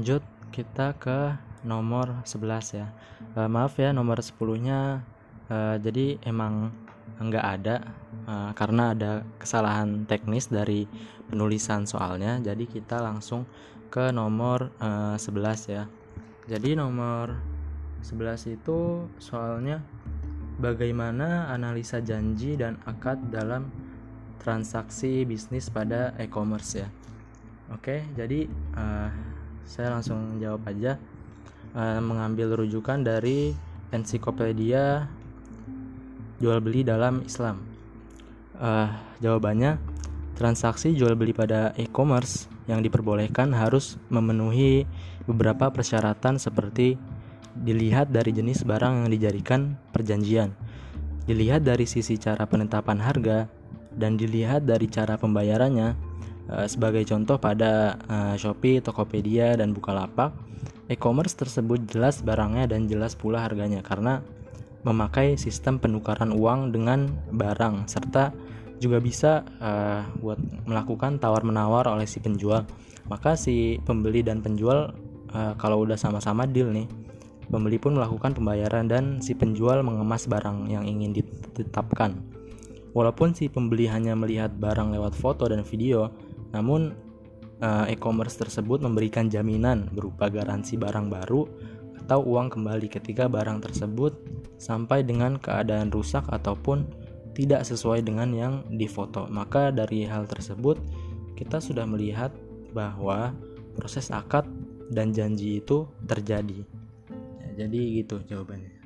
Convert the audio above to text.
lanjut kita ke nomor 11 ya. Uh, maaf ya nomor 10 nya uh, jadi emang nggak ada uh, karena ada kesalahan teknis dari penulisan soalnya. Jadi kita langsung ke nomor uh, 11 ya. Jadi nomor 11 itu soalnya bagaimana analisa janji dan akad dalam transaksi bisnis pada e-commerce ya. Oke jadi uh, saya langsung jawab aja. Uh, mengambil rujukan dari ensiklopedia jual beli dalam Islam. Uh, jawabannya transaksi jual beli pada e-commerce yang diperbolehkan harus memenuhi beberapa persyaratan seperti dilihat dari jenis barang yang dijadikan perjanjian, dilihat dari sisi cara penetapan harga, dan dilihat dari cara pembayarannya sebagai contoh pada uh, Shopee, Tokopedia, dan Bukalapak, e-commerce tersebut jelas barangnya dan jelas pula harganya karena memakai sistem penukaran uang dengan barang serta juga bisa uh, buat melakukan tawar-menawar oleh si penjual. Maka si pembeli dan penjual uh, kalau udah sama-sama deal nih, pembeli pun melakukan pembayaran dan si penjual mengemas barang yang ingin ditetapkan. Walaupun si pembeli hanya melihat barang lewat foto dan video, namun uh, e-commerce tersebut memberikan jaminan berupa garansi barang baru atau uang kembali ketika barang tersebut sampai dengan keadaan rusak ataupun tidak sesuai dengan yang difoto. Maka dari hal tersebut kita sudah melihat bahwa proses akad dan janji itu terjadi. Ya, jadi gitu jawabannya.